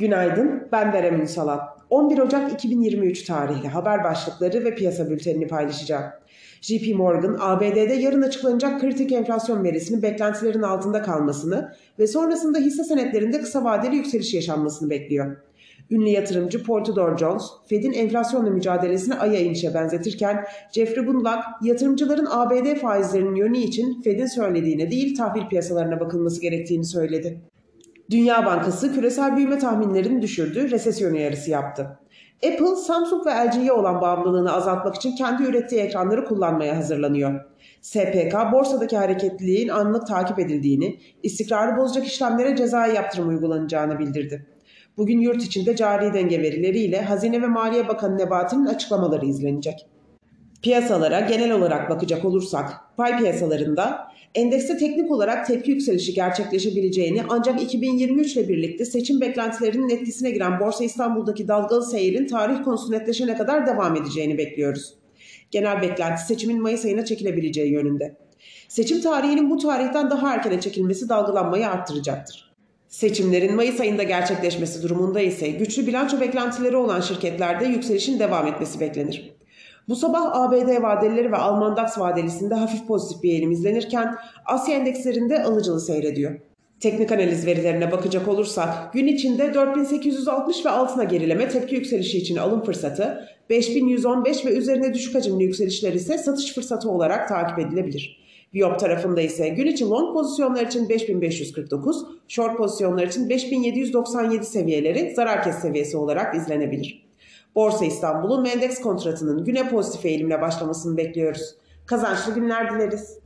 Günaydın, ben Berem Ünsalan. 11 Ocak 2023 tarihli haber başlıkları ve piyasa bültenini paylaşacağım. JP Morgan, ABD'de yarın açıklanacak kritik enflasyon verisinin beklentilerin altında kalmasını ve sonrasında hisse senetlerinde kısa vadeli yükseliş yaşanmasını bekliyor. Ünlü yatırımcı Portador Jones, Fed'in enflasyonla mücadelesini aya inişe benzetirken Jeffrey Gundlach, yatırımcıların ABD faizlerinin yönü için Fed'in söylediğine değil tahvil piyasalarına bakılması gerektiğini söyledi. Dünya Bankası küresel büyüme tahminlerini düşürdü, resesyon uyarısı yaptı. Apple, Samsung ve LG'ye olan bağımlılığını azaltmak için kendi ürettiği ekranları kullanmaya hazırlanıyor. SPK, borsadaki hareketliliğin anlık takip edildiğini, istikrarı bozacak işlemlere cezai yaptırım uygulanacağını bildirdi. Bugün yurt içinde cari denge verileriyle Hazine ve Maliye Bakanı Nebati'nin açıklamaları izlenecek. Piyasalara genel olarak bakacak olursak, pay piyasalarında endekste teknik olarak tepki yükselişi gerçekleşebileceğini ancak 2023 ile birlikte seçim beklentilerinin etkisine giren Borsa İstanbul'daki dalgalı seyirin tarih konusu netleşene kadar devam edeceğini bekliyoruz. Genel beklenti seçimin Mayıs ayına çekilebileceği yönünde. Seçim tarihinin bu tarihten daha erkene çekilmesi dalgalanmayı arttıracaktır. Seçimlerin Mayıs ayında gerçekleşmesi durumunda ise güçlü bilanço beklentileri olan şirketlerde yükselişin devam etmesi beklenir. Bu sabah ABD vadelileri ve Alman DAX vadelisinde hafif pozitif bir eğilim izlenirken Asya endekslerinde alıcılı seyrediyor. Teknik analiz verilerine bakacak olursak gün içinde 4860 ve altına gerileme tepki yükselişi için alım fırsatı, 5115 ve üzerine düşük hacimli yükselişler ise satış fırsatı olarak takip edilebilir. Viyop tarafında ise gün için long pozisyonlar için 5549, short pozisyonlar için 5797 seviyeleri zarar kes seviyesi olarak izlenebilir. Borsa İstanbul'un endeks kontratının güne pozitif eğilimle başlamasını bekliyoruz. Kazançlı günler dileriz.